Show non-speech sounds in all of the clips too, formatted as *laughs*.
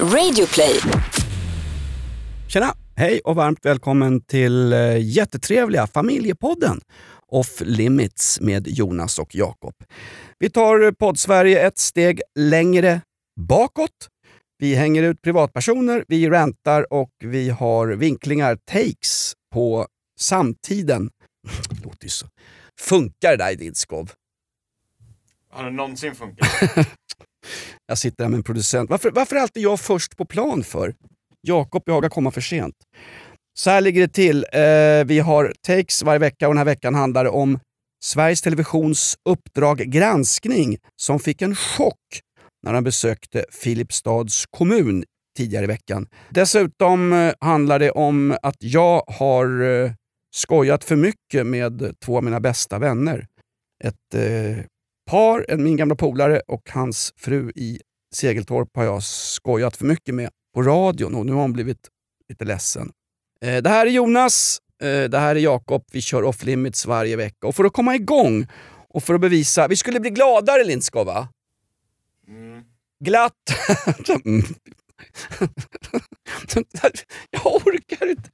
Radioplay. Tjena! Hej och varmt välkommen till eh, jättetrevliga familjepodden Off Limits med Jonas och Jakob. Vi tar poddsverige ett steg längre bakåt. Vi hänger ut privatpersoner, vi rantar och vi har vinklingar, takes på samtiden. *laughs* Låter ju så. Funkar det där i din skov? Har det någonsin funkat? *laughs* Jag sitter här med en producent. Varför, varför är alltid jag först på plan för? Jakob behagar komma för sent. Så här ligger det till. Eh, vi har takes varje vecka och den här veckan handlar det om Sveriges Televisions Uppdrag granskning som fick en chock när han besökte Filipstads kommun tidigare i veckan. Dessutom eh, handlar det om att jag har eh, skojat för mycket med två av mina bästa vänner. Ett eh, par, en, min gamla polare och hans fru i Segeltorp har jag skojat för mycket med på radion och nu har hon blivit lite ledsen. Eh, det här är Jonas, eh, det här är Jakob. Vi kör off limits varje vecka. Och för att komma igång och för att bevisa... Vi skulle bli gladare Lindskov va? Glatt. *laughs* *laughs* Jag orkar inte.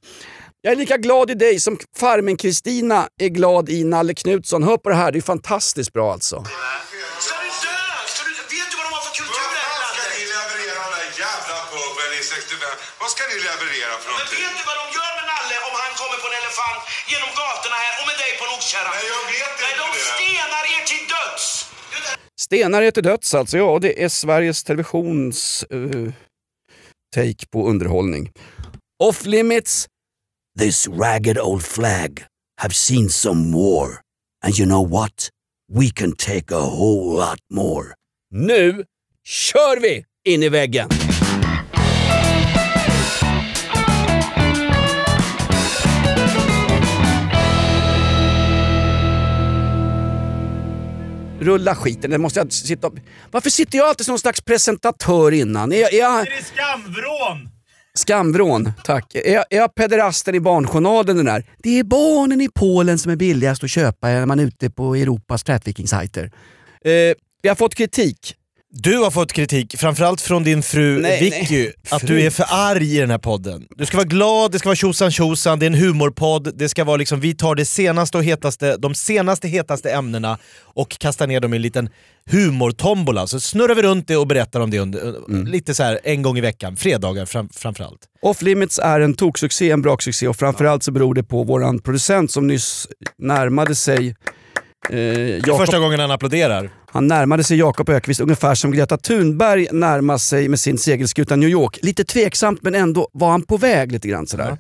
Jag är lika glad i dig som farmen Kristina är glad i Nalle Knutsson. Hör på det här, det är fantastiskt bra alltså. Ska du dö? Ska du, vet du vad de har för kultur Vad här i fan ska landet? ni leverera den där jävla puben i 65? Vad ska ni leverera för Men någonting? vet du vad de gör med Nalle om han kommer på en elefant genom gatorna här och med dig på en oxkärra? Nej, jag vet Nej, inte de det. stenar er till döds! Det- Stenar är till döds alltså. Ja, det är Sveriges Televisions eh, take på underhållning. Off limits. This ragged old flag have seen some war. And you know what? We can take a whole lot more. Nu kör vi in i väggen! Rulla skiten, det måste jag sitta och... Varför sitter jag alltid som någon slags presentatör innan? Är jag, är jag... Det är skamvrån! Skamvrån, tack. Är jag, är jag pederasten i Barnjournalen den där? Det är barnen i Polen som är billigast att köpa när man är ute på Europas trafficking-sajter. Eh, vi har fått kritik. Du har fått kritik, framförallt från din fru Nej, Vicky, nej. att Fru. du är för arg i den här podden. Du ska vara glad, det ska vara tjosan tjosan, det är en humorpodd, det ska vara liksom, vi tar det senaste och hetaste, de senaste hetaste ämnena och kastar ner dem i en liten humortombola. Så snurrar vi runt det och berättar om det under, Mm. lite så här en gång i veckan, fredagar fram, framförallt. Off Limits är en toksuccé, en braksuccé och framförallt så beror det på våran producent som nyss närmade sig eh, Jakob Första gången han applåderar. Han närmade sig Jakob Ökvist ungefär som Greta Thunberg närmar sig med sin segelskuta New York. Lite tveksamt men ändå var han på väg lite grann sådär.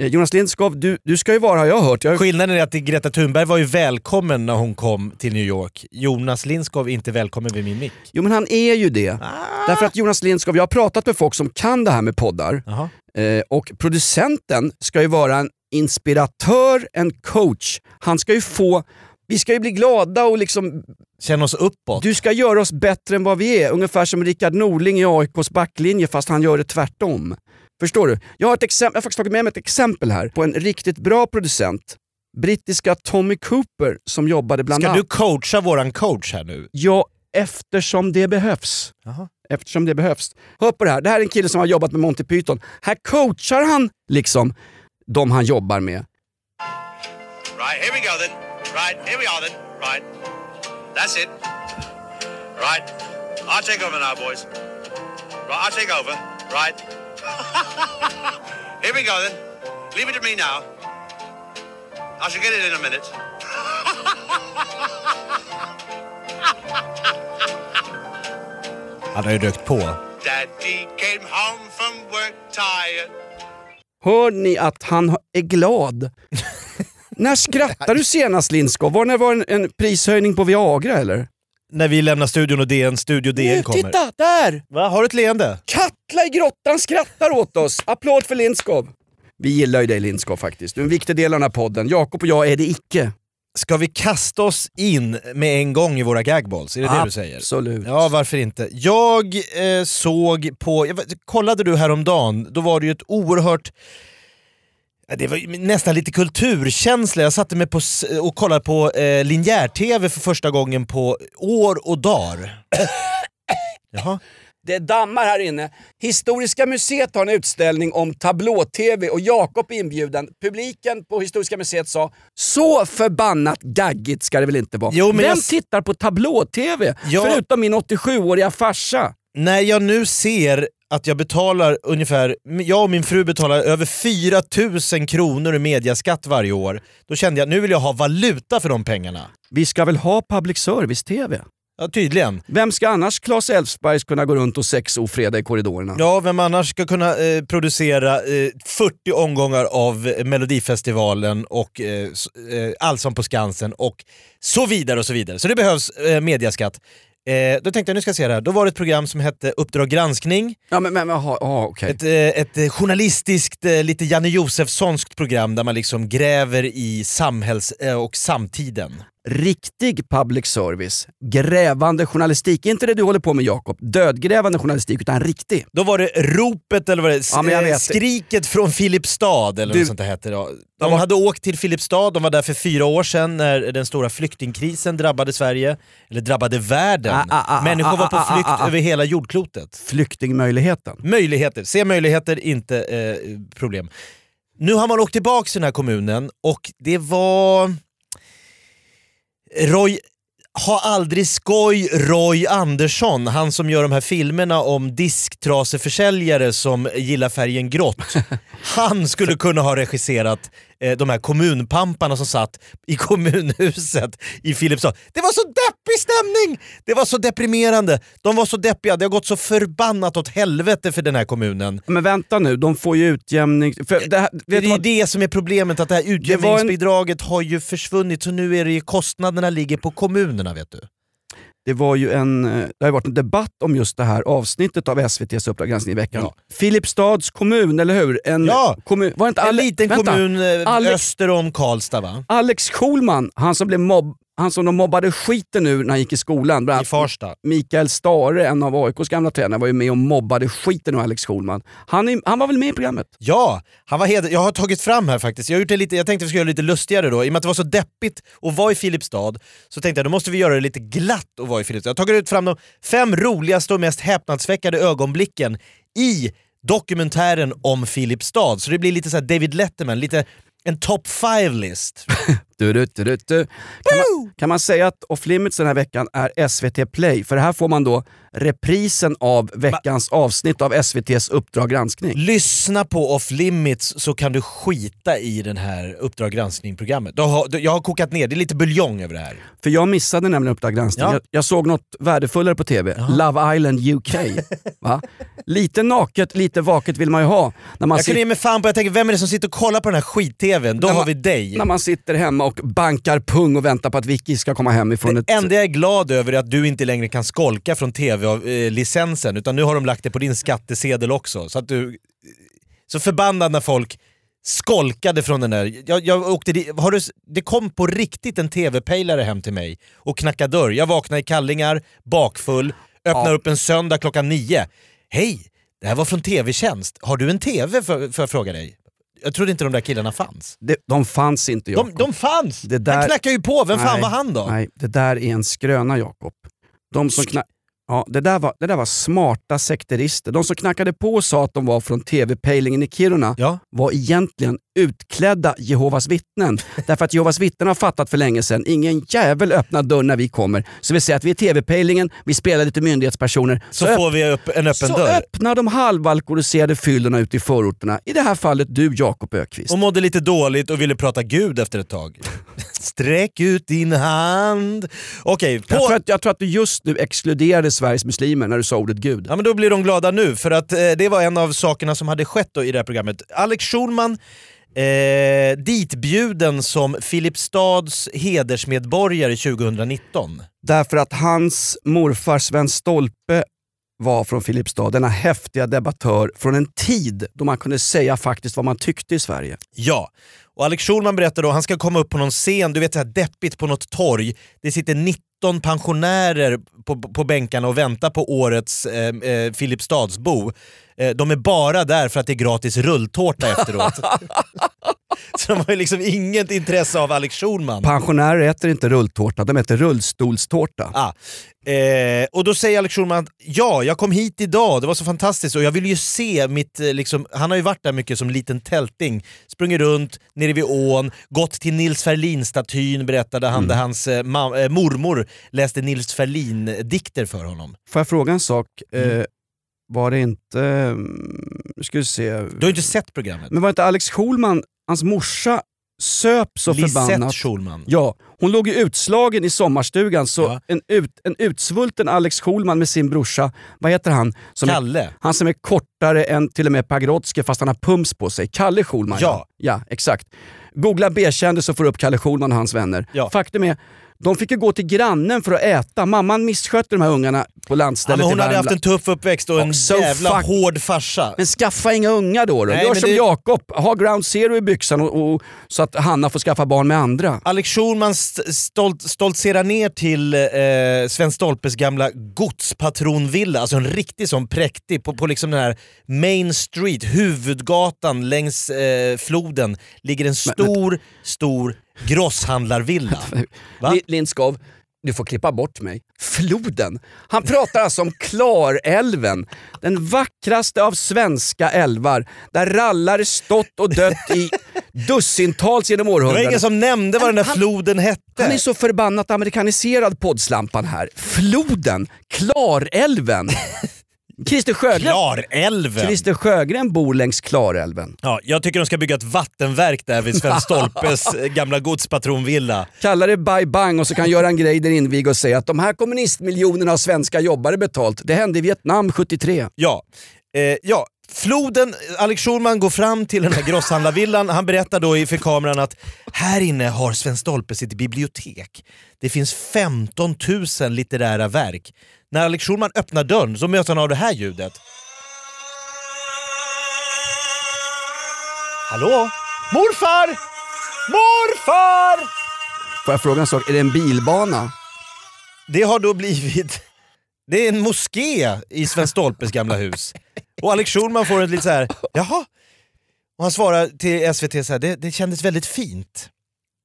Eh, Jonas Lindskov, du, du ska ju vara, har jag hört, jag, Skillnaden är att Greta Thunberg var ju välkommen när hon kom till New York. Jonas Lindskov är inte välkommen vid min mick. Jo men han är ju det. Ah. Därför att Jonas Lindskov, jag har pratat med folk som kan det här med poddar eh, och producenten ska ju vara en inspiratör, en coach. Han ska ju få, vi ska ju bli glada och liksom, Känn oss uppåt. du ska göra oss bättre än vad vi är. Ungefär som Rickard Norling i AIKs backlinje fast han gör det tvärtom. Förstår du? Jag har, ett exempel, jag har faktiskt tagit med mig ett exempel här på en riktigt bra producent. Brittiska Tommy Cooper som jobbade bland Ska annat... du coacha våran coach här nu? Ja, eftersom det behövs. Jaha. Eftersom det behövs. Hör på det här, det här är en kille som har jobbat med Monty Python. Här coachar han liksom de han jobbar med. Right, here we go then. Right, here we are then. Right. That's it. Right. I'll take over now, boys. Right, I'll take over. Right. *laughs* here we go then. Leave it to me now. I shall get it in a minute. Han har ju rökt på. Daddy came home from work tired. Hör ni att han är glad? *laughs* När skrattar du senast Lindskov? Var när var en, en prishöjning på Viagra eller? När vi lämnar studion och DN, Studio DN Nu, kommer. titta, där! Va, har du ett leende? Katla i grottan skrattar åt oss. Applåd för Lindskov. Vi gillar ju dig Lindskov faktiskt. Du är en viktig del av den här podden. Jakob och jag är det icke. Ska vi kasta oss in med en gång i våra gagballs? Är det det du säger? Absolut. Ja, varför inte? Jag eh, såg på, jag, kollade du häromdagen, då var det ju ett oerhört det var nästan lite kulturkänsla. Jag satte mig på, och kollade på eh, linjär-tv för första gången på år och dagar. *coughs* Jaha. Det dammar här inne. Historiska museet har en utställning om tablå-tv och Jakob är inbjuden. Publiken på Historiska museet sa så förbannat gaggigt ska det väl inte vara. Jo, men Vem jag- tittar på tablå-tv? Ja. Förutom min 87-åriga farsa. När jag nu ser att jag betalar ungefär, jag och min fru betalar över 4000 kronor i mediaskatt varje år, då kände jag att nu vill jag ha valuta för de pengarna. Vi ska väl ha public service-tv? Ja, tydligen. Vem ska annars Claes Elfsberg kunna gå runt och sexofreda i korridorerna? Ja, vem annars ska kunna eh, producera eh, 40 omgångar av Melodifestivalen och eh, eh, Allsång på Skansen och så vidare och så vidare. Så det behövs eh, mediaskatt. Eh, då tänkte jag, nu ska jag se det här. Då var det ett program som hette Uppdrag granskning. Ja, men, men aha, aha, okej. Ett, eh, ett eh, journalistiskt, eh, lite Janne Josefssonskt program där man liksom gräver i samhälls eh, och samtiden. Riktig public service, grävande journalistik. Inte det du håller på med Jakob, dödgrävande journalistik, utan riktig. Då var det ropet, eller vad det Ja, vet. skriket från Filipstad eller Du- något sånt hette det. då. De hade åkt till Filipstad, de var där för fyra år sedan när den stora flyktingkrisen drabbade Sverige, eller drabbade världen. Ah, ah, ah, Människor ah, var på ah, ah, flykt över hela jordklotet. Flyktingmöjligheten. Möjligheter, se möjligheter, inte eh, problem. Nu har man åkt tillbaka till den här kommunen och det var... Roy har aldrig skoj Roy Andersson, han som gör de här filmerna om disktraseförsäljare som gillar färgen grått. *laughs* Han skulle kunna ha regisserat eh, de här kommunpamparna som satt i *laughs* kommunhuset i Filipstad. Det var så deppig stämning! Det var så deprimerande. De var så deppiga, det har gått så förbannat åt helvete för den här kommunen. Men vänta nu, de får ju utjämning... För det, här, Det är vad? det som är problemet, att det här utjämningsbidraget har ju försvunnit så nu är det ju kostnaderna ligger på kommunerna vet du. Det var ju en, eh, det har varit en debatt om just det här avsnittet av SVTs Uppdrag granskning i veckan. Ja. Filipstads kommun, eller hur? En Ja. kommun, var inte En liten vänta. kommun eh, Alex- öster om Karlstad va? Alex Schulman, han som, blev mobb, han som de mobbade skiten ur när han gick i skolan. Bland I Farsta. Mikael Stare, en av AIKs gamla tränare, var ju med och mobbade skiten ur Alex Schulman. Han, är, han var väl med i programmet? Ja, han var heder. jag har tagit fram här faktiskt. Jag, har gjort det lite, jag tänkte vi skulle göra det lite lustigare då. I och med att det var så deppigt att vara i Filipstad så tänkte jag då måste vi göra det lite glatt att vara i Filipstad. Jag har tagit ut fram de fem roligaste och mest häpnadsväckande ögonblicken i dokumentären om Filipstad. Så det blir lite så David Letterman, lite en top five list. *laughs* Du, du, du, du, du. Kan, man, kan man säga att Off Limits den här veckan är SVT Play? För här får man då reprisen av veckans avsnitt av SVTs Uppdrag granskning. Lyssna på Off Limits så kan du skita i den här Uppdrag granskning-programmet. Jag har, jag har kokat ner, det är lite buljong över det här. För jag missade nämligen Uppdrag granskning. Ja. Jag, jag såg något värdefullare på TV. Love Island UK. *laughs* Va? Lite naket, lite vaket vill man ju ha. När man, Jag kunde sit, ge mig fan på, jag tänker vem är det som sitter och kollar på den här skit-tvn? Då När har man- vi dig. när man sitter hemma och bankar pung och väntar på att Vicky ska komma hem ifrån Det ett... enda jag är glad över är att du inte längre kan skolka från tv-licensen, utan nu har de lagt det på din skattesedel också. Så att du... Så förbannad när folk skolkade från den där. Jag, jag åkte di- har du, det kom på riktigt en tv-pejlare hem till mig och knackade dörr. Jag vaknade i kallingar, bakfull, öppnar Ja. upp en söndag klockan nio. Hej! Det här var från TV-tjänst. Har du en TV för, för jag fråga dig? Jag trodde inte de där killarna fanns. Det, de fanns inte De, Jakob. de fanns! Det där- Han knackade ju på, vem fan Nej, var han då? Nej, det där är en skröna Jakob. De som kna- ja, det, där var, det där var smarta sekterister. De som knackade på och sa att de var från TV-pejlingen i Kiruna Ja. var egentligen utklädda Jehovas vittnen. *laughs* Därför att Jehovas vittnen har fattat för länge sedan, ingen jävel öppnar dörren när vi kommer. Så vi säger att vi är TV-pejlingen, vi spelar lite myndighetspersoner. Så öpp- får vi upp en öppen så dörr. öppnar de halvalkoholiserade fyllorna ute i förorterna. I det här fallet du Jakob Ökvist. Och mådde lite dåligt och ville prata Gud efter ett tag. *laughs* Sträck ut din hand. Okej, Jag, tror på... att, jag tror att du just nu exkluderade Sveriges muslimer när du sa ordet Gud. Ja men då blir de glada nu, för att eh, det var en av sakerna som hade skett i det här programmet. Alex Schulman, eh, ditbjuden som Filipstads hedersmedborgare 2019. Därför att hans morfar Sven Stolpe var från Filipstad, denna häftiga debattör från en tid då man kunde säga faktiskt vad man tyckte i Sverige. Ja, och Alex Schulman berättar då, han ska komma upp på någon scen, du vet så här deppigt på något torg. Det sitter 17 pensionärer på, på bänkarna och väntar på årets eh, eh, Filipstadsbo. Eh, de är bara där för att det är gratis rulltårta efteråt. *laughs* Så de har ju liksom inget intresse av Alex Schulman. Pensionärer äter inte rulltårta, de äter rullstolstårta. Ah. Eh, och då säger Alex Schulman att ja, jag kom hit idag, det var så fantastiskt och jag vill ju se mitt, eh, liksom, han har ju varit där mycket som liten tälting, sprungit runt nere vid ån, gått till Nils Ferlin-statyn berättade han, där hans eh, eh, mormor läste Nils Ferlin-dikter för honom. Får jag fråga en sak? Mm. Eh, var det inte... mm, ska vi se. Du har inte sett programmet? Men var inte Alex Schulman, hans morsa, söp så Lisette förbannat? Schulman. Ja, hon låg ju utslagen i sommarstugan så Ja. en, ut, en utsvulten Alex Schulman med sin brorsa, vad heter han? Som Är, Kalle. han som är kortare än till och med Pagrotsky fast han har pums på sig. Kalle Schulman Ja. ja exakt. Googla B-kändis så får du upp Kalle Schulman och hans vänner. Ja. Faktum är, de fick ju gå till grannen för att äta. Mamman misskötte de här ungarna på Ja, landstället men hon hade haft en tuff uppväxt och en so jävla fuck- hård farsa. Men skaffa inga unga då. då. Nej, Gör men som det- Jakob, ha ground zero i byxan och, och, så att Hanna får skaffa barn med andra. Alex Schulman st- stolt, stoltserar ner till eh, Sven Stolpes gamla godspatronvilla, alltså en riktig sån präktig, på, på liksom den här Main Street, huvudgatan längs eh, floden, ligger en stor, stor grosshandlarvilla. *laughs* Va? Lindskov, du får klippa bort mig. Floden. Han pratar alltså om Klarälven. Den vackraste av svenska älvar. Där rallare stått och dött i dussintals genom Det var århundraden. ingen som nämnde vad den där Han- floden hette. Han är så förbannat amerikaniserad poddslampan här. Floden, Klarälven. Christer Sjögren, Klarälven! Christer Sjögren bor längs Klarälven. Ja, jag tycker de ska bygga ett vattenverk där vid Sven *laughs* Stolpes eh, gamla godspatronvilla. Kalla det bye bang och så kan Göran Greider inviga och säga att de här kommunistmiljonerna har svenska jobbare betalt. Det hände i Vietnam 73. Ja, eh, ja. Floden, Alex Schulman går fram till den här grosshandlarvillan, han berättar då för kameran att här inne har Sven Stolpe sitt bibliotek. Det finns 15 000 litterära verk. När Alex Schulman öppnar dörren så möts han av det här ljudet. Hallå? Morfar! Morfar! Får jag fråga en sak, är det en bilbana? Det har då blivit... Det är en moské i Sven Stolpes gamla hus. Och Alex Schulman får ett lite så här, jaha? Och han svarar till SVT så här, det, det kändes väldigt fint.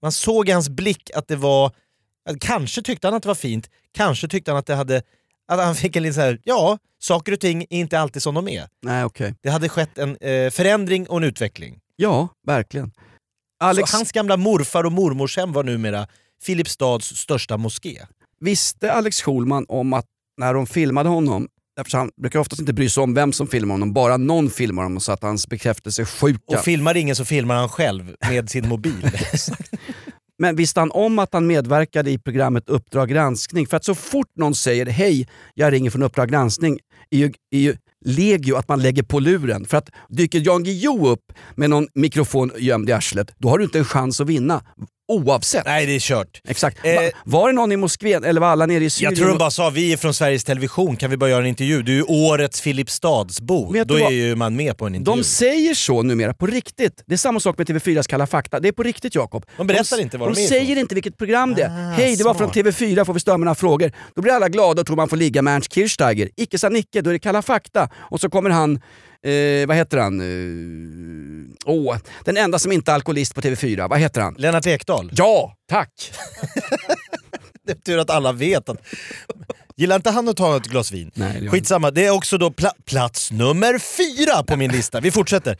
Man såg i hans blick att det var, att kanske tyckte han att det var fint, kanske tyckte han att det hade, att han fick en lite så här, ja, saker och ting är inte alltid som de är. Nej okej. Det hade skett en eh, förändring och en utveckling. Ja, verkligen. Alex, Så hans gamla morfar och mormorshem var numera Filipstads största moské. visste Alex Schulman om att när de filmade honom, eftersom han brukar oftast inte bry sig om vem som filmar honom, bara någon filmar honom så att hans bekräftelse är sjuka. Och filmar ingen så filmar han själv med sin mobil. *laughs* Men visste han om att han medverkade i programmet Uppdrag granskning? För att så fort någon säger hej, jag ringer från Uppdrag granskning, är ju, är ju legio att man lägger på luren. För att dyker Jan Guillou upp med någon mikrofon gömd i arslet, då har du inte en chans att vinna. Oavsett. Nej, det är kört. Exakt. Eh, Va, var det någon i Moskva eller var alla nere i Syrien? Jag tror de bara sa vi är från Sveriges Television, kan vi bara göra en intervju? Du är årets Filipstadsbo. Då är ju man med på en intervju. De säger så numera, på riktigt. Det är samma sak med TV4s Kalla fakta. Det är på riktigt Jakob. De berättar s- inte vad de de är säger ifrån. inte vilket program det är. Ah, Hej, det var från TV4, får vi ställa mina frågor. Då blir alla glada och tror man får ligga med Ernst Kirchsteiger. Icke sa Nicke, då är det Kalla fakta. Och så kommer han, eh, vad heter han? Eh, Åh, den enda som inte är alkoholist på TV4. Vad heter han? Lennart Ekdal. Ja, tack! *laughs* Det är tur att alla vet att... Gillar inte han att ta ett glas vin? Nej, det Skitsamma, det är också då pla plats nummer fyra på min lista. Vi fortsätter.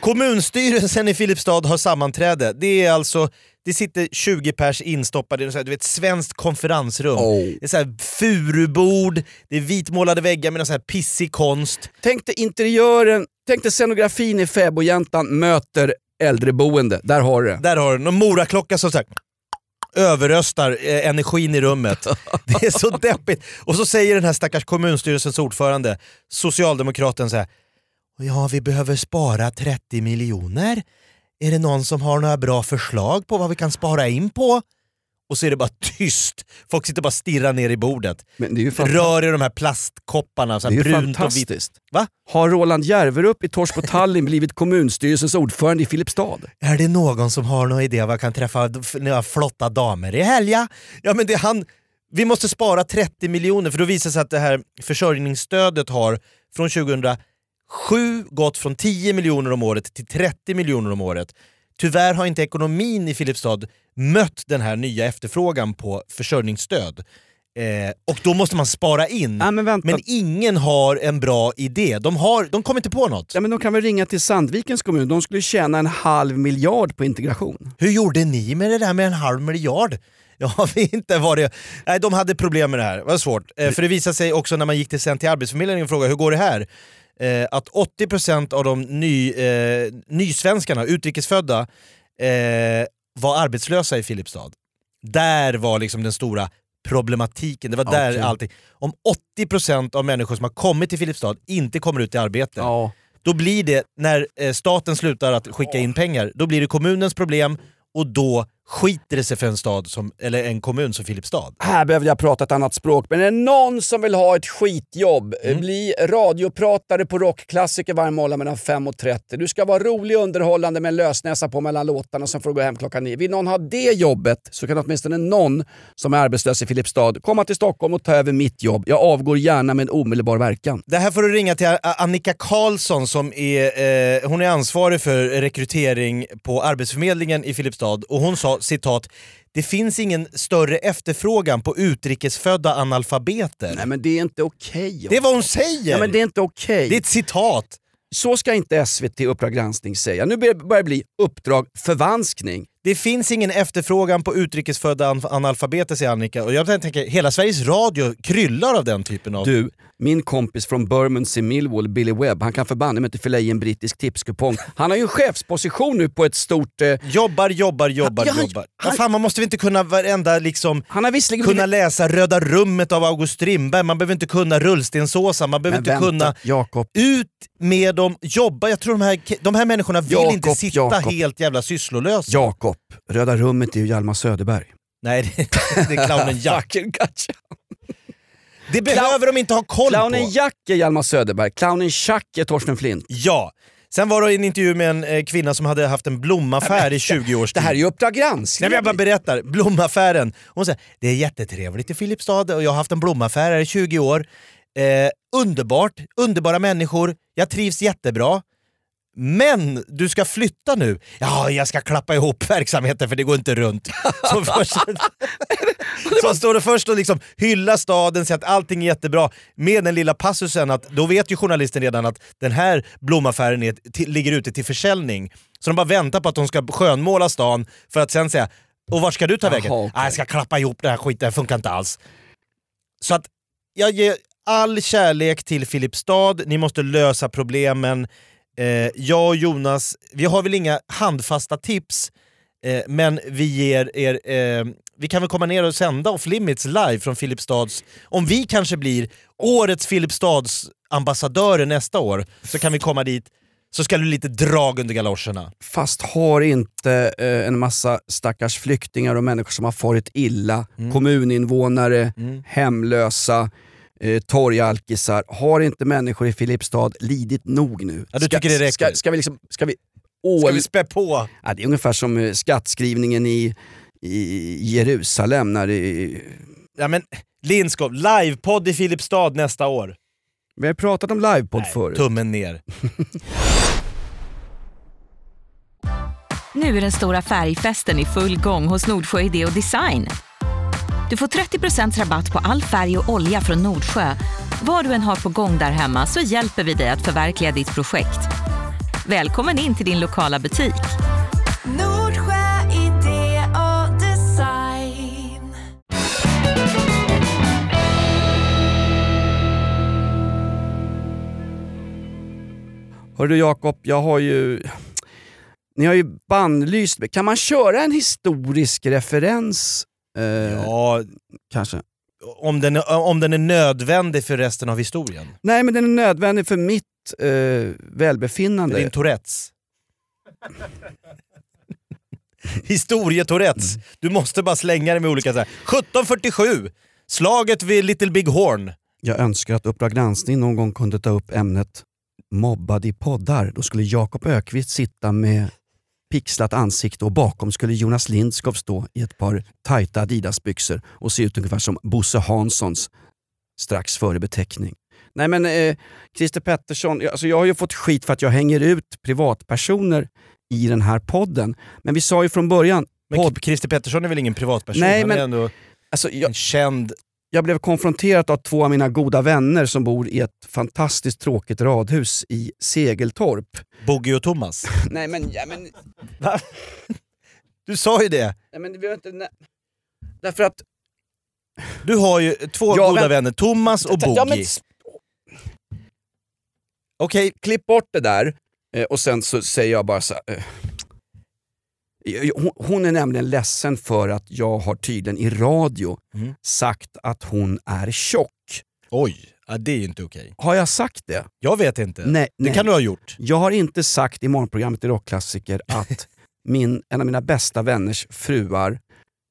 Kommunstyrelsen i Filipstad har sammanträde. Det är alltså, det sitter 20 pers instoppade i ett du vet, svenskt konferensrum. Oh. Det är så här furubord, det är vitmålade väggar med någon så här pissig konst. Tänk dig interiören, tänk dig scenografin i Fäbodjäntan möter äldreboende. Där har du det. Där har du en moraklocka som så här, överröstar eh, energin i rummet. *laughs* Det är så deppigt. Och så säger den här stackars kommunstyrelsens ordförande, socialdemokraten så här. Ja, vi behöver spara 30 miljoner. Är det någon som har några bra förslag på vad vi kan spara in på? Och så är det bara tyst. Folk sitter bara och stirrar ner i bordet. Rör i de här plastkopparna, så det är här ju fantastiskt. Va? Har Roland Järverup i Tors på Tallinn blivit kommunstyrelsens ordförande i Filipstad? Är det någon som har någon idé vad jag kan träffa några flotta damer i helga? Ja men det är han... Vi måste spara 30 miljoner för då visar det sig att det här försörjningsstödet har från 2007 gått från 10 miljoner om året till 30 miljoner om året. tyvärr har inte ekonomin i Filipstad mött den här nya efterfrågan på försörjningsstöd. Eh, och då måste man spara in. Ja, men. Men ingen har en bra idé. De, har, de kommer inte på något. Ja, men de kan väl ringa till Sandvikens kommun, de skulle tjäna en halv miljard på integration. Hur gjorde ni med det där med en halv miljard? *laughs* Jag vet inte det... Nej, de hade problem med det här. Det var svårt. Eh, för det visade sig också när man gick till, sen till Arbetsförmedlingen och frågade hur går det här? Eh, att 80% av de ny, eh, nysvenskarna, utrikesfödda, eh, var arbetslösa i Filipstad. Där var liksom den stora problematiken. Det var där Okej. allting... Om 80% av människor som har kommit till Filipstad inte kommer ut i arbete, Ja. då blir det, när eh, staten slutar att skicka in pengar, då blir det kommunens problem och då skiter det sig för en stad som, eller en kommun som Filipstad. Här behöver jag prata ett annat språk, men är det någon som vill ha ett skitjobb, Mm. bli radiopratare på rockklassiker varje morgon mellan 5 och 30. Du ska vara rolig och underhållande med en lösnäsa på mellan låtarna, sen får du gå hem klockan 9. Vill någon ha det jobbet så kan åtminstone någon som är arbetslös i Filipstad komma till Stockholm och ta över mitt jobb. Jag avgår gärna med omedelbar verkan. Det här får du ringa till Annika Karlsson som är, eh, hon är ansvarig för rekrytering på Arbetsförmedlingen i Filipstad och hon sa citat det finns ingen större efterfrågan på utrikesfödda analfabeter. Nej men det är inte okej. det är vad hon säger! ja, men det är inte okej. det är ett citat. Så ska inte SVT Uppdrag granskning säga. Nu börjar det bli Uppdrag förvanskning. Det finns ingen efterfrågan på utrikesfödda an- analfabeter säger Annika och jag tänker hela Sveriges Radio kryllar av den typen av... Du, min kompis från Bermondsey Millwall, Billy Webb, han kan förbanne mig inte fylla i en brittisk tipskupong. Han har ju en chefsposition nu på ett stort... Eh, Jobbar, jobbar, jobbar, Ja, han- jobbar. han- Vad fan, man måste väl inte kunna varenda liksom... han har visserligen... Kunna läsa Röda rummet av August Strindberg, man behöver inte kunna Rullstensåsa, man behöver inte kunna... vänta, Jakob. Ut med dem, jobba. Jag tror de här, de här människorna vill Jakob, inte sitta Jakob. helt jävla sysslolösa. Jakob. Röda rummet är ju Hjalmar Söderberg. Nej, det, det är clownen *laughs* Jack. Det behöver de inte ha koll Clownen på. Jack är Hjalmar Söderberg, clownen Chuck är Torsten Flint. Ja. Sen var det en intervju med en eh, kvinna som hade haft en blomaffär i 20 års Det tid. här är ju Uppdrag Nej, granskning. men jag bara berättar, blomaffären. Hon säger det är jättetrevligt i Filipstad och jag har haft en blomaffär här i 20 år. Eh, underbart, underbara människor, jag trivs jättebra. Men du ska flytta nu. Ja, jag ska klappa ihop *laughs* verksamheten för det går inte runt. Så, *laughs* först, *laughs* så står det först och liksom hyllar staden, säger att allting är jättebra med den lilla passusen att då vet ju journalisten redan att den här blomaffären är, till, ligger ute till försäljning. Så de bara väntar på att de ska skönmåla stan för att sen säga och vart ska du ta Jaha, vägen? okej. "Ah, jag ska klappa ihop det här skiten, det funkar inte alls. Så att jag ger all kärlek till Filipstad, ni måste lösa problemen. Eh, jag och Jonas, vi har väl inga handfasta tips, eh, men vi ger er... Eh, vi kan väl komma ner och sända off limits live från Filipstads... Om vi kanske blir årets Filipstads ambassadörer nästa år, så kan vi komma dit så ska du lite drag under galoscherna. Fast har inte eh, en massa stackars flyktingar och människor som har farit illa, Mm. kommuninvånare, hemlösa, eh, torgalkisar. Har inte människor i Filipstad lidit nog nu? Ja, du tycker det räcker? Ska, ska vi liksom... Ska vi, Ska ål- vi spä på? ja, det är ungefär som eh, skattskrivningen i, i Jerusalem när det, Ja men Lindskov, livepodd i Filipstad nästa år. Vi har pratat om livepodd förut. Tummen ner. Nu är den stora färgfesten i full gång hos Nordsjö Idé och Design. Du får 30% rabatt på all färg och olja från Nordsjö. Vad du än har på gång där hemma så hjälper vi dig att förverkliga ditt projekt. Välkommen in till din lokala butik. Nordsjö idé och design. Hörru Jakob, jag har ju... Ni har ju bannlyst. Kan man köra en historisk referens? Eh, Ja, Kanske. om den, är, om den är nödvändig för resten av historien. Nej, men den är nödvändig för mitt eh, välbefinnande. Din Tourettes. *laughs* Historie-Tourettes. Du måste bara slänga det med olika så här. 1747, slaget vid Little Big Horn. Jag önskar att Uppdrag granskning någon gång kunde ta upp ämnet mobbad i poddar. Då skulle Jakob Ökvist sitta med pixlat ansikte och bakom skulle Jonas Lindskov stå i ett par tajta Adidas-byxor och se ut ungefär som Bosse Hanssons strax före beteckning. Nej men eh, Christer Pettersson, jag- alltså jag har ju fått skit för att jag hänger ut privatpersoner i den här podden. Men vi sa ju från början, Men Christer Pettersson är väl ingen privatperson? Nej, Han men- är ändå alltså, jag, en känd... jag blev konfronterad av två av mina goda vänner som bor i ett fantastiskt tråkigt radhus i Segeltorp. Boggy och Thomas. *laughs* Nej men, ja, men, Du sa ju det! nej, men vi inte... Nej. Därför att... Du har ju två Ja, goda men- vänner, Thomas och Boggy. Ja, men, Okej, klipp bort det där eh, och sen så säger jag bara så här, eh, hon, hon är nämligen ledsen för att jag har tydligen i radio Mm. sagt att hon är tjock. oj, ja, det är inte okej. Har jag sagt det? Jag vet inte. Nej, det nej. kan du ha gjort. Jag har inte sagt i morgonprogrammet i Rockklassiker att *laughs* min, en av mina bästa vänners fruar,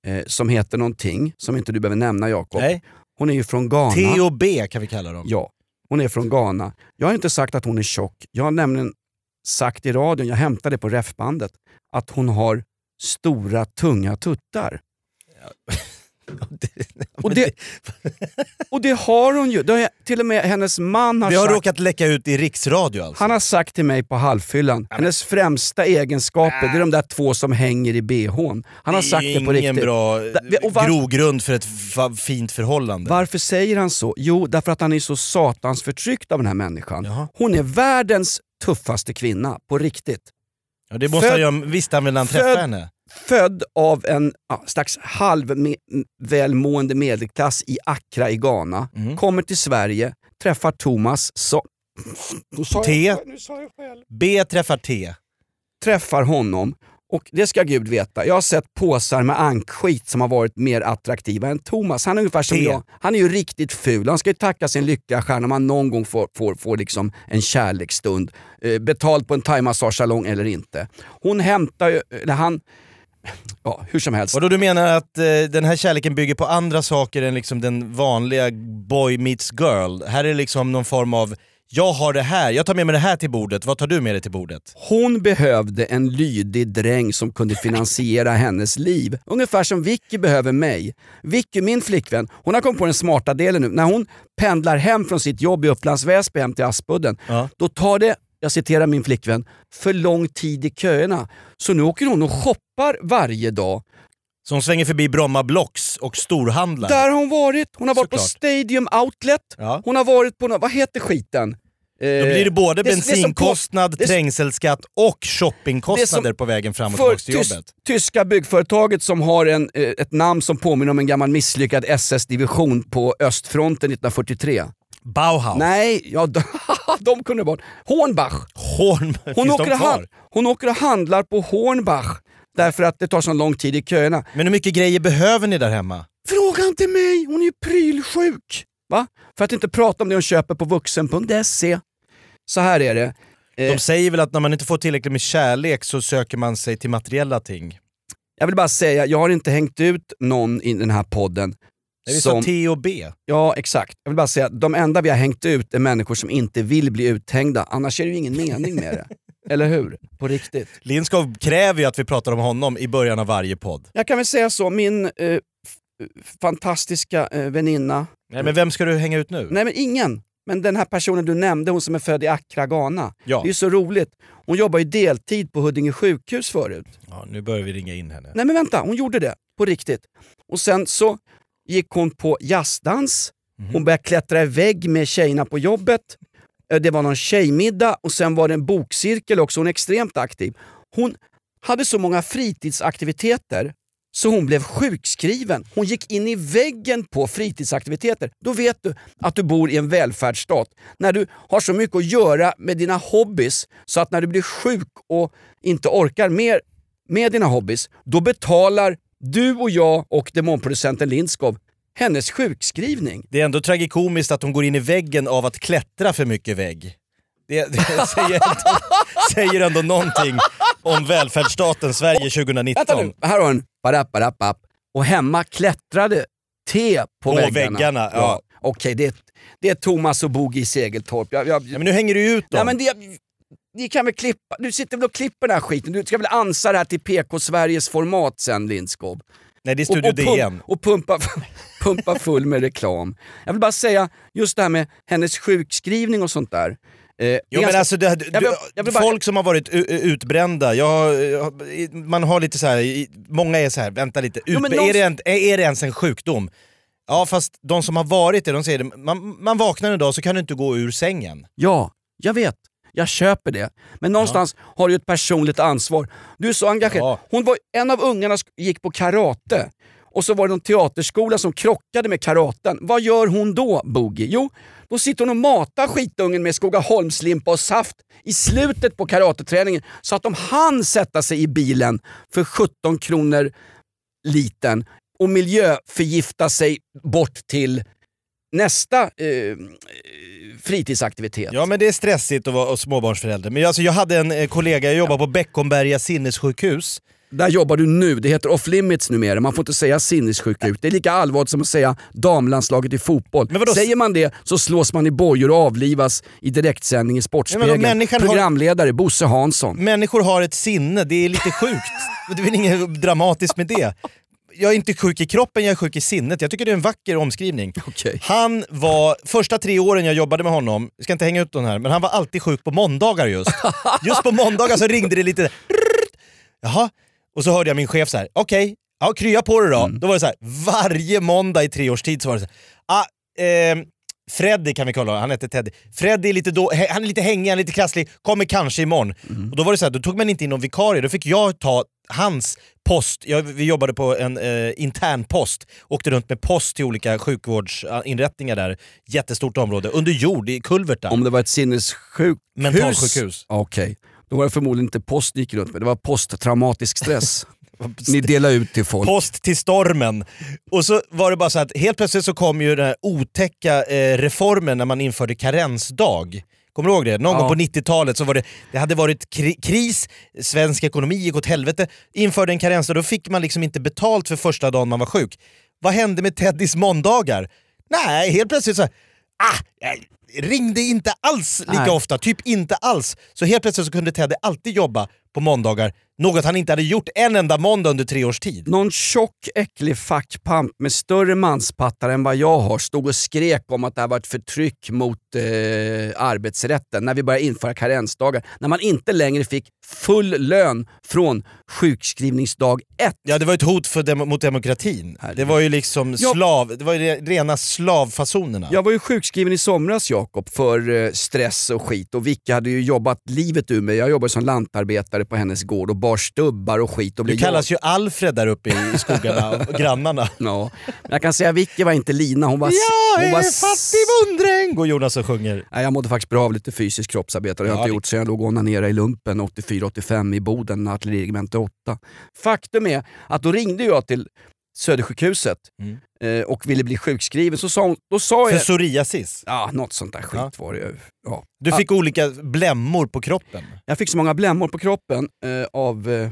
eh, som heter någonting som inte du behöver nämna Jakob, hon är ju från Ghana. T och B kan vi kalla dem. Ja, hon är från Ghana. Jag har inte sagt att hon är tjock. Jag har nämligen sagt i radion, jag hämtade det på refbandet, att hon har stora tunga tuttar. *laughs* Och det, och det har hon ju. Det har jag, till och med hennes man har Vi har sagt. råkat läcka ut i riksradio alltså. Han har sagt till mig på halvfyllan, hennes främsta egenskaper det är de där två som hänger i bhn. Han har sagt det på ingen riktigt. bra Da- och var- grogrund för ett fint förhållande. Varför säger han så? Jo, därför att han är så satans förtryckt av den här människan. Jaha. Hon är världens tuffaste kvinna, på riktigt. Ja, det måste Född- han göra, visste han väl när han född- träffade henne? Född av en ja, slags halv me- medelklass i Accra i Ghana. Mm. Kommer till Sverige, träffar Thomas, jag T. jag själv. B träffar T. träffar honom och det ska Gud veta, jag har sett påsar med ankskit som har varit mer attraktiva än Thomas. Han är ungefär som T. jag. Han är ju riktigt ful. Han ska ju tacka sin lyckliga stjärna om han någon gång får, får, får liksom en kärleksstund. Eh, betalt på en thaimassagesalong eller inte. Hon hämtar ju, eller han, ja hur som helst. Och då du menar att eh, den här kärleken bygger på andra saker än liksom den vanliga boy meets girl? Här är det liksom någon form av, jag har det här, jag tar med mig det här till bordet, vad tar du med dig till bordet? Hon behövde en lydig dräng som kunde finansiera hennes liv. Ungefär som Vicky behöver mig. Vicky, min flickvän, hon har kommit på den smarta delen nu. När hon pendlar hem från sitt jobb i Upplands Väsby hem till Aspudden, Ja. då tar det, jag citerar min flickvän, för lång tid i köerna. Så nu åker hon och shoppar varje dag. Så hon svänger förbi Bromma Blocks och storhandlar. Där har hon varit. Hon har varit på Såklart. Stadium Outlet. Ja. Hon har varit på, vad heter skiten? Då blir det både det det bensinkostnad, på- det är- trängselskatt och shoppingkostnader Det på vägen fram och tillbaka till jobbet. tyska byggföretaget som har en, eh, ett namn som påminner om en gammal misslyckad SS-division på östfronten 1943. Bauhaus. Nej, ja, de, *laughs* de kunde vara... Hornbach. Horn, Hon åker, hand, hon åker och handlar på Hornbach därför att det tar så lång tid i köerna. Men hur mycket grejer behöver ni där hemma? Fråga inte mig, hon är ju prylsjuk. Va? För att inte prata om det hon köper på vuxen.se. Så här är det. Eh, De säger väl att när man inte får tillräckligt med kärlek så söker man sig till materiella ting. Jag vill bara säga, jag har inte hängt ut någon i den här podden Det är som... T och B. Ja, exakt. Jag vill bara säga, de enda vi har hängt ut är människor som inte vill bli uthängda. Annars är det ju ingen mening med det. Eller hur? På riktigt. Lindskov kräver ju att vi pratar om honom i början av varje podd. Jag kan väl säga så, min eh, fantastiska eh, väninna... Nej, men vem ska du hänga ut nu? Nej men ingen! Men den här personen du nämnde, hon som är född i Accra, Ghana. Ja. Det är ju så roligt. Hon jobbar ju deltid på Huddinge sjukhus förut. ja, nu börjar vi ringa in henne. Nej men vänta, hon gjorde det. På riktigt. Och sen så gick hon på jazzdans, hon började klättra i vägg med tjejerna på jobbet. Eh, det var någon tjejmiddag och sen var det en bokcirkel också, hon är extremt aktiv. Hon hade så många fritidsaktiviteter så hon blev sjukskriven. Hon gick in i väggen på fritidsaktiviteter. Då vet du att du bor i en välfärdsstat. När du har så mycket att göra med dina hobbys så att när du blir sjuk och inte orkar mer med dina hobbys, då betalar du och jag och demonproducenten Lindskov hennes sjukskrivning. Det är ändå tragikomiskt att hon går in i väggen av att klättra för mycket vägg. Det, det *laughs* säger, ändå, säger ändå någonting om välfärdsstaten Sverige 2019. Vänta nu, här har hon barapp. Och hemma klättrade te på, På väggarna. väggarna, ja. Okej, det, det är Thomas och Bogi i Segeltorp. Jag, jag, Ja, men nu hänger du ut dem. Nej, men det, ni kan väl klippa, du sitter väl och klipper den här skiten. Du ska väl ansa det här till PK Sveriges format sen Lindskov. Nej, det är Studio och, och, DN. pump, och pumpa, *laughs* pumpa full med reklam. Jag vill bara säga, just det här med hennes sjukskrivning och sånt där. är Jo, men ganska- alltså det, du, Jag vill- jag vill bara- folk som har varit utbrända, jag, man har lite så här, många är så här, vänta lite, Jo, någon- är, det en, är det ens en sjukdom? Ja fast de som har varit det, de säger det, man, man vaknar en dag så kan du inte gå ur sängen. Ja, jag vet. Jag köper det. Men någonstans har du ett personligt ansvar. Du är så engagerad. Ja. Hon var, en av ungarna gick på karate. Och så var det någon teaterskola som krockade med karaten. Vad gör hon då, Boogie? Jo, då sitter hon och matar skitungen med Skogaholmslimpa och saft i slutet på karateträningen så att de hann sätta sig i bilen för 17 kronor liten och miljöförgifta sig bort till nästa eh, fritidsaktivitet. Ja men det är stressigt att vara småbarnsförälder. Men jag, alltså, jag hade en eh, kollega, jag jobbar på Beckomberga sinnessjukhus. Där jobbar du nu, det heter off limits numera. Man får inte säga sinnessjukhus. Det är lika allvarligt som att säga damlandslaget i fotboll. Säger man det så slås man i bojor och avlivas i direktsändning i Sportspegeln. människan har- Programledare Bosse Hansson. Människor har ett sinne, det är lite sjukt. Det är väl inget dramatiskt med det. Jag är inte sjuk i kroppen, jag är sjuk i sinnet. Jag tycker det är en vacker omskrivning. Okej. Han var, första tre åren jag jobbade med honom, jag ska inte hänga ut den här, men han var alltid sjuk på måndagar just. *laughs* Just på måndagar så ringde det lite Jaha, och så hörde jag min chef så här: okej, ja krya på det då. Då var det så här, varje måndag i tre års tid så var det så här, ah, ehm, Freddy kan vi honom, han heter Teddy. Freddy är lite, då, han är lite hängig, han är lite krasslig, kommer kanske imorgon. Och då var det så här, då tog man inte in någon vikarie, då fick jag ta hans post. Jag, vi jobbade på en eh, intern post, åkte runt med post till olika sjukvårdsinrättningar där. Jättestort område, under jord i kulvertar. Om det var ett sinnessjukhus? Mentalsjukhus. Okej. Då var det förmodligen inte post ni gick runt med, det var posttraumatisk stress. *laughs* Ni delade ut till folk. Post till stormen. Och så var det bara så att helt plötsligt så kom ju den här otäcka eh, reformen när man införde karensdag. Kommer du ihåg det? Någon Ja. gång på 90-talet så var det, det hade varit kri kris, svensk ekonomi gick åt helvete, införde en karensdag, då fick man liksom inte betalt för första dagen man var sjuk. Vad hände med Teddys måndagar? Nej, helt plötsligt så här, ah, jag ringde inte alls lika Nej. ofta, typ inte alls. Så helt plötsligt så kunde Teddy alltid jobba på måndagar, något han inte hade gjort en enda måndag under tre års tid. Någon tjock äcklig fackpamp med större manspattar än vad jag har stod och skrek om att det här var ett förtryck mot eh, arbetsrätten när vi började införa karensdagar. När man inte längre fick full lön från sjukskrivningsdag ett. Ja, det var ett hot för dem mot demokratin. Det var ju liksom slav, det var ju re- rena slavfasonerna. Jag var ju sjukskriven i somras Jakob för eh, stress och skit och Vicky hade ju jobbat livet ur mig. Jag jobbade som lantarbetare på hennes gård och bar stubbar och skit. Och Du kallas ju Alfred där uppe i skogarna, och *laughs* grannarna. Ja, men jag kan säga att Vicky var inte Lina, hon var... Jag hon var fattig bondräng! Går Jonas och sjunger. Nej, jag mådde faktiskt bra av lite fysisk kroppsarbete. Det har jag Ja, inte det- gjort sen jag låg och onanerade i lumpen 84-85 i Boden, artilleriregemente 8. Faktum är att då ringde jag till Södersjukhuset Mm. eh, och ville bli sjukskriven. Så sa hon, då sa För jag... psoriasis. Ja, något sånt där skit Ja. var det. Ja. Du fick olika blämmor på kroppen. Jag fick så många blämmor på kroppen eh, av... Eh,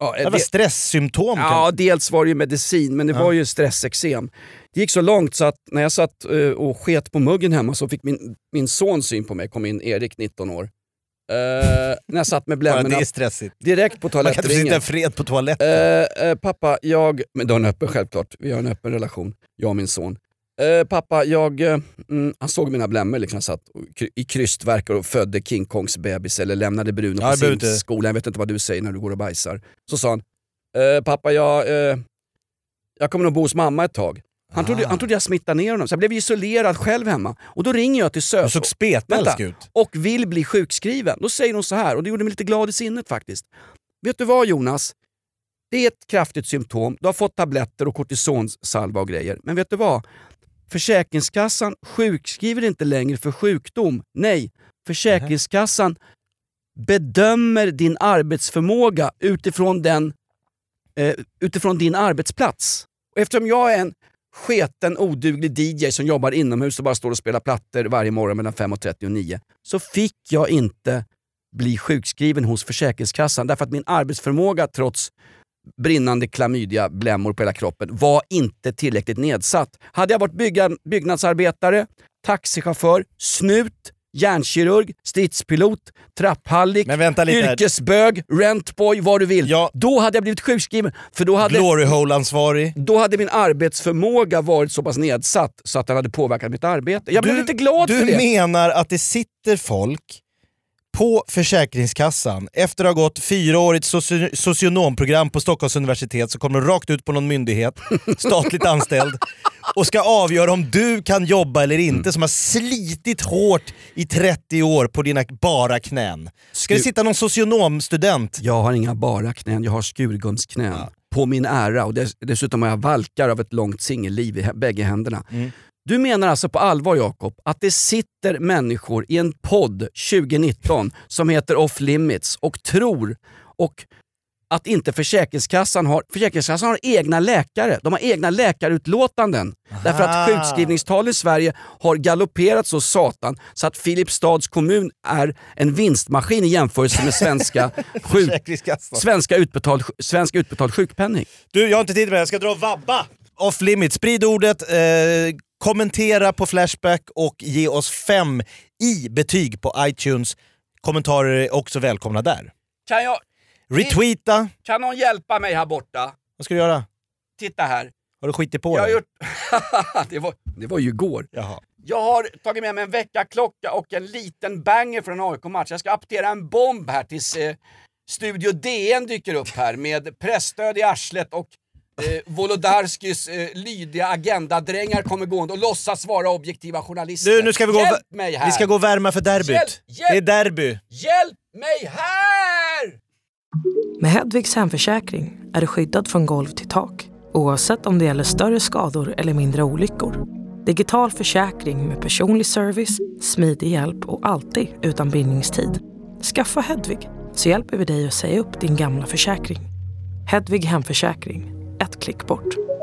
ja, Det var stresssymptom. Ja, dels var det ju medicin, men det Ja. var ju stressexem. Det gick så långt så att när jag satt eh, och sket på muggen hemma så fick min, min son syn på mig, kom in Erik, 19 år. Eh, när jag satt med blämmorna det är stressigt. direkt på Man kan inte sitta toalettringen. fred på toaletten. Eh, eh, pappa, jag... Men dörren är öppen självklart. Vi har en öppen relation, jag och min son. Pappa, jag... Mm, han såg mina blämmor, liksom, jag satt och i krystverkar och födde King Kongs bebis eller lämnade Bruno Ja, på inte- simskolan. Jag vet inte vad du säger när du går och bajsar. Så sa han, pappa jag, jag kommer nog bo hos mamma ett tag. Han, trodde, Ah. han trodde jag smittade ner honom, så jag blev isolerad själv hemma. Och då ringer jag till Du SÖS såg spetälsk ut. och vill bli sjukskriven. Då säger hon så här, och det gjorde mig lite glad i sinnet faktiskt. Vet du vad Jonas? Det är ett kraftigt symptom. Du har fått tabletter och kortisonsalva och grejer. Men vet du vad? Försäkringskassan sjukskriver inte längre för sjukdom. Nej, Försäkringskassan bedömer din arbetsförmåga utifrån, den, eh, utifrån din arbetsplats. Och eftersom jag är en sketen, oduglig DJ som jobbar inomhus och bara står och spelar plattor varje morgon mellan 5.30 och 9, så fick jag inte bli sjukskriven hos Försäkringskassan därför att min arbetsförmåga trots brinnande klamydia, blämmor på hela kroppen, var inte tillräckligt nedsatt. Hade jag varit bygga, byggnadsarbetare, taxichaufför, snut, hjärnkirurg, stridspilot, trapphallik, yrkesbög, rentboy, vad du vill. Ja. Då hade jag blivit sjukskriven. För då hade, Glory hole-ansvarig. då hade min arbetsförmåga varit så pass nedsatt så att den hade påverkat mitt arbete. Jag blev lite glad du för det. menar att det sitter folk på Försäkringskassan efter att ha gått fyraårigt soci socionomprogram på Stockholms universitet så kommer de rakt ut på någon myndighet, *laughs* statligt anställd, och ska avgöra om du kan jobba eller inte, Mm. som har slitit hårt i 30 år på dina bara knän. Ska det Sku- sitta någon socionomstudent? Jag har inga bara knän, jag har skurgumsknän. På min ära och dess, dessutom har jag valkar av ett långt singelliv i bägge händerna. Mm. Du menar alltså på allvar Jakob, att det sitter människor i en podd 2019 som heter Off Limits och tror och att inte Försäkringskassan har, Försäkringskassan har egna läkare, de har egna läkarutlåtanden. Därför att Aha. sjukskrivningstal i Sverige har galopperat så satan så att Filipstads kommun är en vinstmaskin i jämförelse med svenska, *laughs* sjuk, svenska, utbetald, svenska utbetald sjukpenning. Du, jag har inte tid med det. Jag ska dra och vabba. Off limit. Sprid ordet, eh, kommentera på Flashback och ge oss fem i betyg på iTunes. Kommentarer är också välkomna där. Kan, jag, Retweeta. kan någon hjälpa mig här borta? Vad ska du göra? Titta här. Har du skitit på Jag dig? gjort... *laughs* det, var, det var ju igår. Jaha. Jag har tagit med mig en väckarklocka och en liten banger från en AIK-match. Jag ska aptera en bomb här tills eh, Studio DN dyker upp här med pressstöd i arslet och eh, Wolodarskis eh, lydiga agendadrängar kommer gående och låtsas vara objektiva journalister. Du, nu ska vi gå, Hjälp mig här! vi ska gå och värma för derbyt. Hjälp, hjälp! Det är derby. Hjälp mig här! Med Hedvigs hemförsäkring är du skyddad från golv till tak oavsett om det gäller större skador eller mindre olyckor. Digital försäkring med personlig service, smidig hjälp och alltid utan bindningstid. Skaffa Hedvig så hjälper vi dig att säga upp din gamla försäkring. Hedvig hemförsäkring, ett klick bort.